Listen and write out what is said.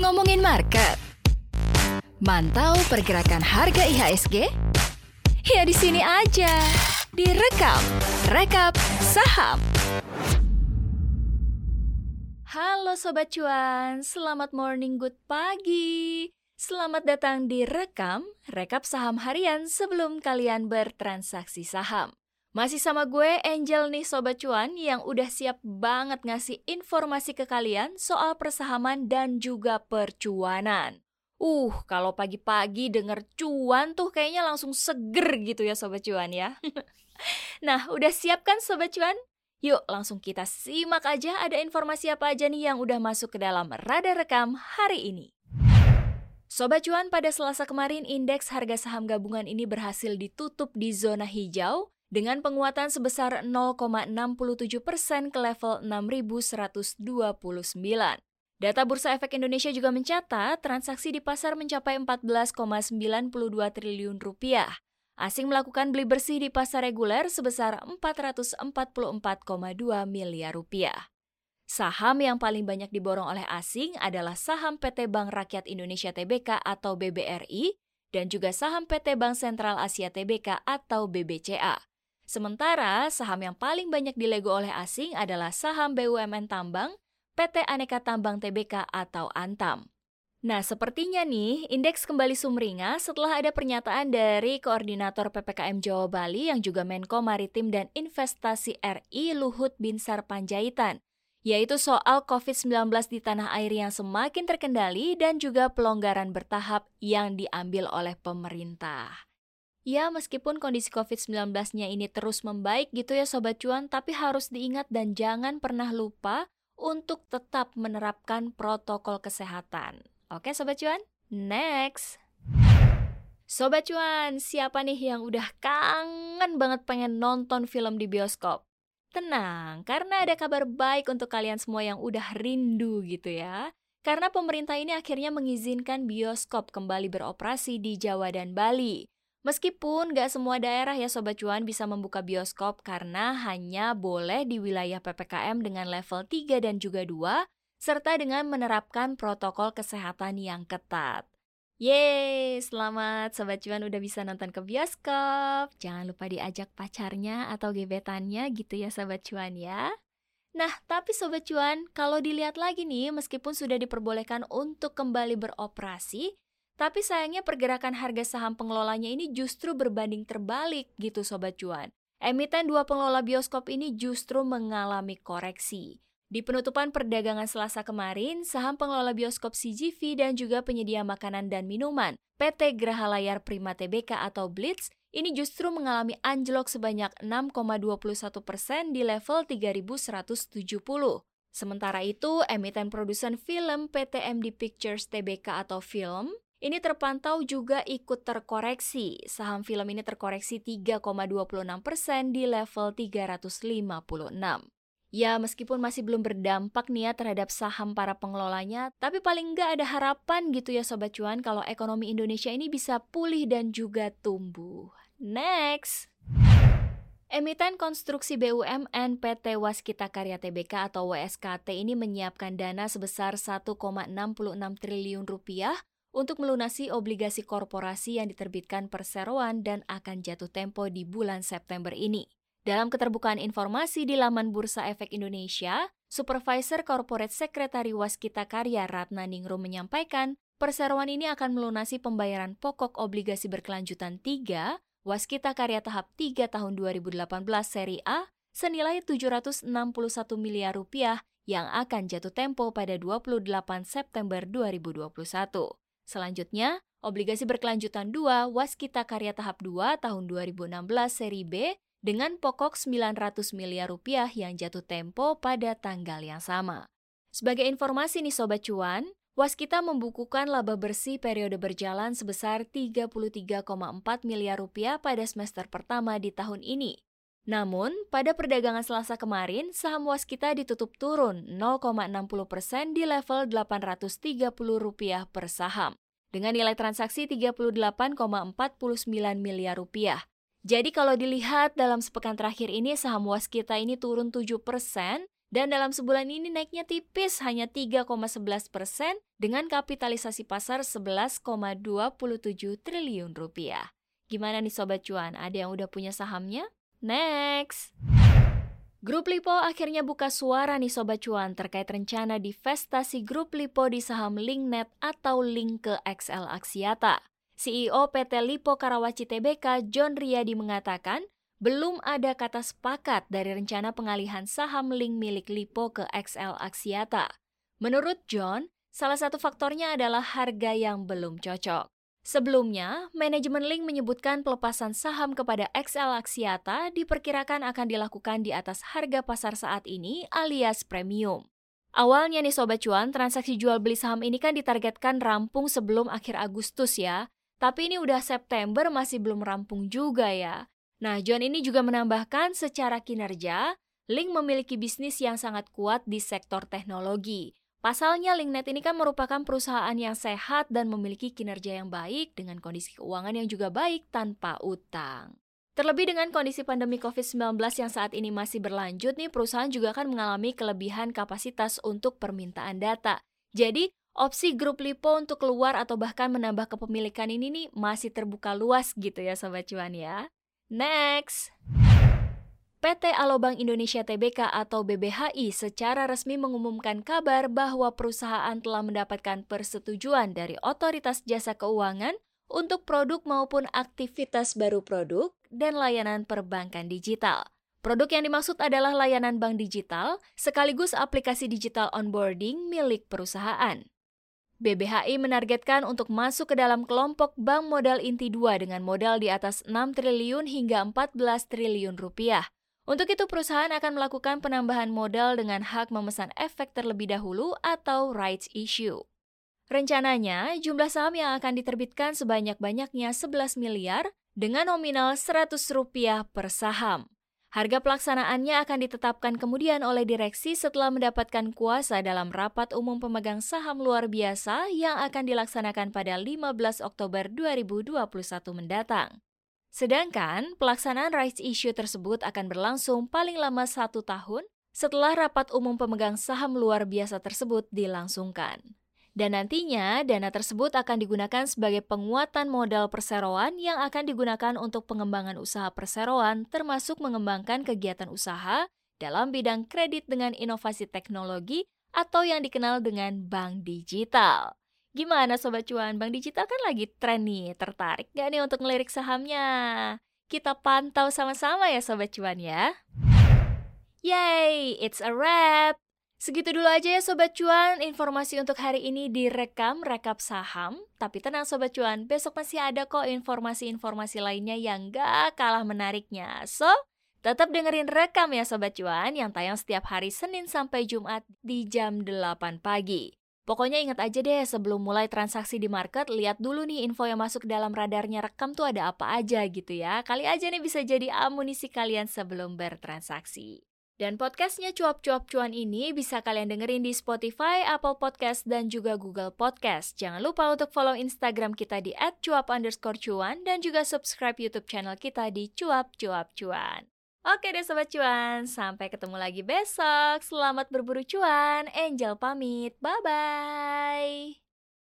Ngomongin market. Mantau pergerakan harga IHSG? Ya di sini aja. Direkap, rekap saham. Halo Sobat Cuan, selamat morning, good pagi. Selamat datang di Rekam, rekap saham harian sebelum kalian bertransaksi saham. Masih sama gue, Angel nih Sobat Cuan, yang udah siap banget ngasih informasi ke kalian soal persahaman dan juga percuanan. Uh, kalau pagi-pagi denger cuan tuh kayaknya langsung seger gitu ya Sobat Cuan ya. nah, udah siap kan Sobat Cuan? Yuk langsung kita simak aja ada informasi apa aja nih yang udah masuk ke dalam radar rekam hari ini. Sobat cuan, pada Selasa kemarin indeks harga saham gabungan ini berhasil ditutup di zona hijau dengan penguatan sebesar 0,67 persen ke level 6.129. Data Bursa Efek Indonesia juga mencatat transaksi di pasar mencapai 14,92 triliun rupiah. Asing melakukan beli bersih di pasar reguler sebesar 444,2 miliar rupiah. Saham yang paling banyak diborong oleh asing adalah saham PT Bank Rakyat Indonesia Tbk atau BBRI dan juga saham PT Bank Sentral Asia Tbk atau BBCA. Sementara saham yang paling banyak dilego oleh asing adalah saham BUMN Tambang, PT Aneka Tambang Tbk atau Antam. Nah, sepertinya nih, indeks kembali sumringah setelah ada pernyataan dari Koordinator PPKM Jawa Bali yang juga Menko Maritim dan Investasi RI Luhut Binsar Panjaitan yaitu soal COVID-19 di tanah air yang semakin terkendali dan juga pelonggaran bertahap yang diambil oleh pemerintah. Ya, meskipun kondisi COVID-19-nya ini terus membaik gitu ya Sobat Cuan, tapi harus diingat dan jangan pernah lupa untuk tetap menerapkan protokol kesehatan. Oke Sobat Cuan, next! Sobat Cuan, siapa nih yang udah kangen banget pengen nonton film di bioskop? Tenang, karena ada kabar baik untuk kalian semua yang udah rindu gitu ya. Karena pemerintah ini akhirnya mengizinkan bioskop kembali beroperasi di Jawa dan Bali. Meskipun gak semua daerah ya Sobat Cuan bisa membuka bioskop karena hanya boleh di wilayah PPKM dengan level 3 dan juga 2, serta dengan menerapkan protokol kesehatan yang ketat. Yeay, selamat Sobat Cuan udah bisa nonton ke bioskop. Jangan lupa diajak pacarnya atau gebetannya gitu ya Sobat Cuan ya. Nah, tapi Sobat Cuan, kalau dilihat lagi nih, meskipun sudah diperbolehkan untuk kembali beroperasi, tapi sayangnya pergerakan harga saham pengelolanya ini justru berbanding terbalik gitu Sobat Cuan. Emiten dua pengelola bioskop ini justru mengalami koreksi. Di penutupan perdagangan Selasa kemarin, saham pengelola bioskop CGV dan juga penyedia makanan dan minuman PT Graha Layar Prima Tbk atau Blitz ini justru mengalami anjlok sebanyak 6,21 persen di level 3.170. Sementara itu, emiten produsen film PT MD Pictures Tbk atau Film ini terpantau juga ikut terkoreksi. Saham film ini terkoreksi 3,26 persen di level 356. Ya, meskipun masih belum berdampak nih ya terhadap saham para pengelolanya, tapi paling nggak ada harapan gitu ya Sobat Cuan kalau ekonomi Indonesia ini bisa pulih dan juga tumbuh. Next! Emiten konstruksi BUMN PT Waskita Karya Tbk atau WSKT ini menyiapkan dana sebesar 1,66 triliun rupiah untuk melunasi obligasi korporasi yang diterbitkan perseroan dan akan jatuh tempo di bulan September ini. Dalam keterbukaan informasi di laman Bursa Efek Indonesia, Supervisor Corporate Secretary Waskita Karya Ratna Ningrum menyampaikan, perseroan ini akan melunasi pembayaran pokok obligasi berkelanjutan 3 Waskita Karya tahap 3 tahun 2018 seri A senilai 761 miliar rupiah yang akan jatuh tempo pada 28 September 2021. Selanjutnya, obligasi berkelanjutan 2 Waskita Karya tahap 2 tahun 2016 seri B dengan pokok 900 miliar rupiah yang jatuh tempo pada tanggal yang sama. Sebagai informasi nih Sobat Cuan, Waskita membukukan laba bersih periode berjalan sebesar 33,4 miliar rupiah pada semester pertama di tahun ini. Namun, pada perdagangan Selasa kemarin, saham Waskita ditutup turun 0,60 persen di level 830 rupiah per saham, dengan nilai transaksi 38,49 miliar rupiah. Jadi kalau dilihat dalam sepekan terakhir ini saham Waskita ini turun 7% Dan dalam sebulan ini naiknya tipis hanya 3,11 persen dengan kapitalisasi pasar 11,27 triliun rupiah. Gimana nih Sobat Cuan, ada yang udah punya sahamnya? Next! Grup Lipo akhirnya buka suara nih Sobat Cuan terkait rencana divestasi Grup Lipo di saham Linknet atau Link ke XL Aksiata. CEO PT Lipo Karawaci Tbk John Riyadi mengatakan, belum ada kata sepakat dari rencana pengalihan saham link milik Lipo ke XL Aksiata. Menurut John, salah satu faktornya adalah harga yang belum cocok. Sebelumnya, manajemen Link menyebutkan pelepasan saham kepada XL Aksiata diperkirakan akan dilakukan di atas harga pasar saat ini alias premium. Awalnya nih Sobat Cuan, transaksi jual beli saham ini kan ditargetkan rampung sebelum akhir Agustus ya. Tapi ini udah September masih belum rampung juga ya. Nah, John ini juga menambahkan secara kinerja, Link memiliki bisnis yang sangat kuat di sektor teknologi. Pasalnya, Linknet ini kan merupakan perusahaan yang sehat dan memiliki kinerja yang baik dengan kondisi keuangan yang juga baik tanpa utang. Terlebih dengan kondisi pandemi COVID-19 yang saat ini masih berlanjut nih, perusahaan juga akan mengalami kelebihan kapasitas untuk permintaan data. Jadi, opsi grup Lipo untuk keluar atau bahkan menambah kepemilikan ini nih masih terbuka luas gitu ya Sobat Cuan ya. Next! PT Alobang Indonesia Tbk atau BBHI secara resmi mengumumkan kabar bahwa perusahaan telah mendapatkan persetujuan dari Otoritas Jasa Keuangan untuk produk maupun aktivitas baru produk dan layanan perbankan digital. Produk yang dimaksud adalah layanan bank digital sekaligus aplikasi digital onboarding milik perusahaan. BBHI menargetkan untuk masuk ke dalam kelompok bank modal inti 2 dengan modal di atas 6 triliun hingga 14 triliun rupiah. Untuk itu perusahaan akan melakukan penambahan modal dengan hak memesan efek terlebih dahulu atau rights issue. Rencananya, jumlah saham yang akan diterbitkan sebanyak-banyaknya 11 miliar dengan nominal 100 rupiah per saham. Harga pelaksanaannya akan ditetapkan kemudian oleh direksi setelah mendapatkan kuasa dalam rapat umum pemegang saham luar biasa yang akan dilaksanakan pada 15 Oktober 2021 mendatang. Sedangkan pelaksanaan rights issue tersebut akan berlangsung paling lama satu tahun setelah rapat umum pemegang saham luar biasa tersebut dilangsungkan. Dan nantinya dana tersebut akan digunakan sebagai penguatan modal perseroan yang akan digunakan untuk pengembangan usaha perseroan termasuk mengembangkan kegiatan usaha dalam bidang kredit dengan inovasi teknologi atau yang dikenal dengan bank digital. Gimana Sobat Cuan, bank digital kan lagi tren nih, tertarik gak nih untuk ngelirik sahamnya? Kita pantau sama-sama ya Sobat Cuan ya. Yay, it's a wrap! Segitu dulu aja ya Sobat Cuan, informasi untuk hari ini direkam rekap saham. Tapi tenang Sobat Cuan, besok masih ada kok informasi-informasi lainnya yang gak kalah menariknya. So, tetap dengerin rekam ya Sobat Cuan yang tayang setiap hari Senin sampai Jumat di jam 8 pagi. Pokoknya ingat aja deh sebelum mulai transaksi di market, lihat dulu nih info yang masuk dalam radarnya rekam tuh ada apa aja gitu ya. Kali aja nih bisa jadi amunisi kalian sebelum bertransaksi. Dan podcastnya Cuap-Cuap Cuan ini bisa kalian dengerin di Spotify, Apple Podcast, dan juga Google Podcast. Jangan lupa untuk follow Instagram kita di @cuap underscore cuan dan juga subscribe YouTube channel kita di Cuap-Cuap Cuan. Oke deh Sobat Cuan, sampai ketemu lagi besok. Selamat berburu cuan, Angel pamit, bye-bye.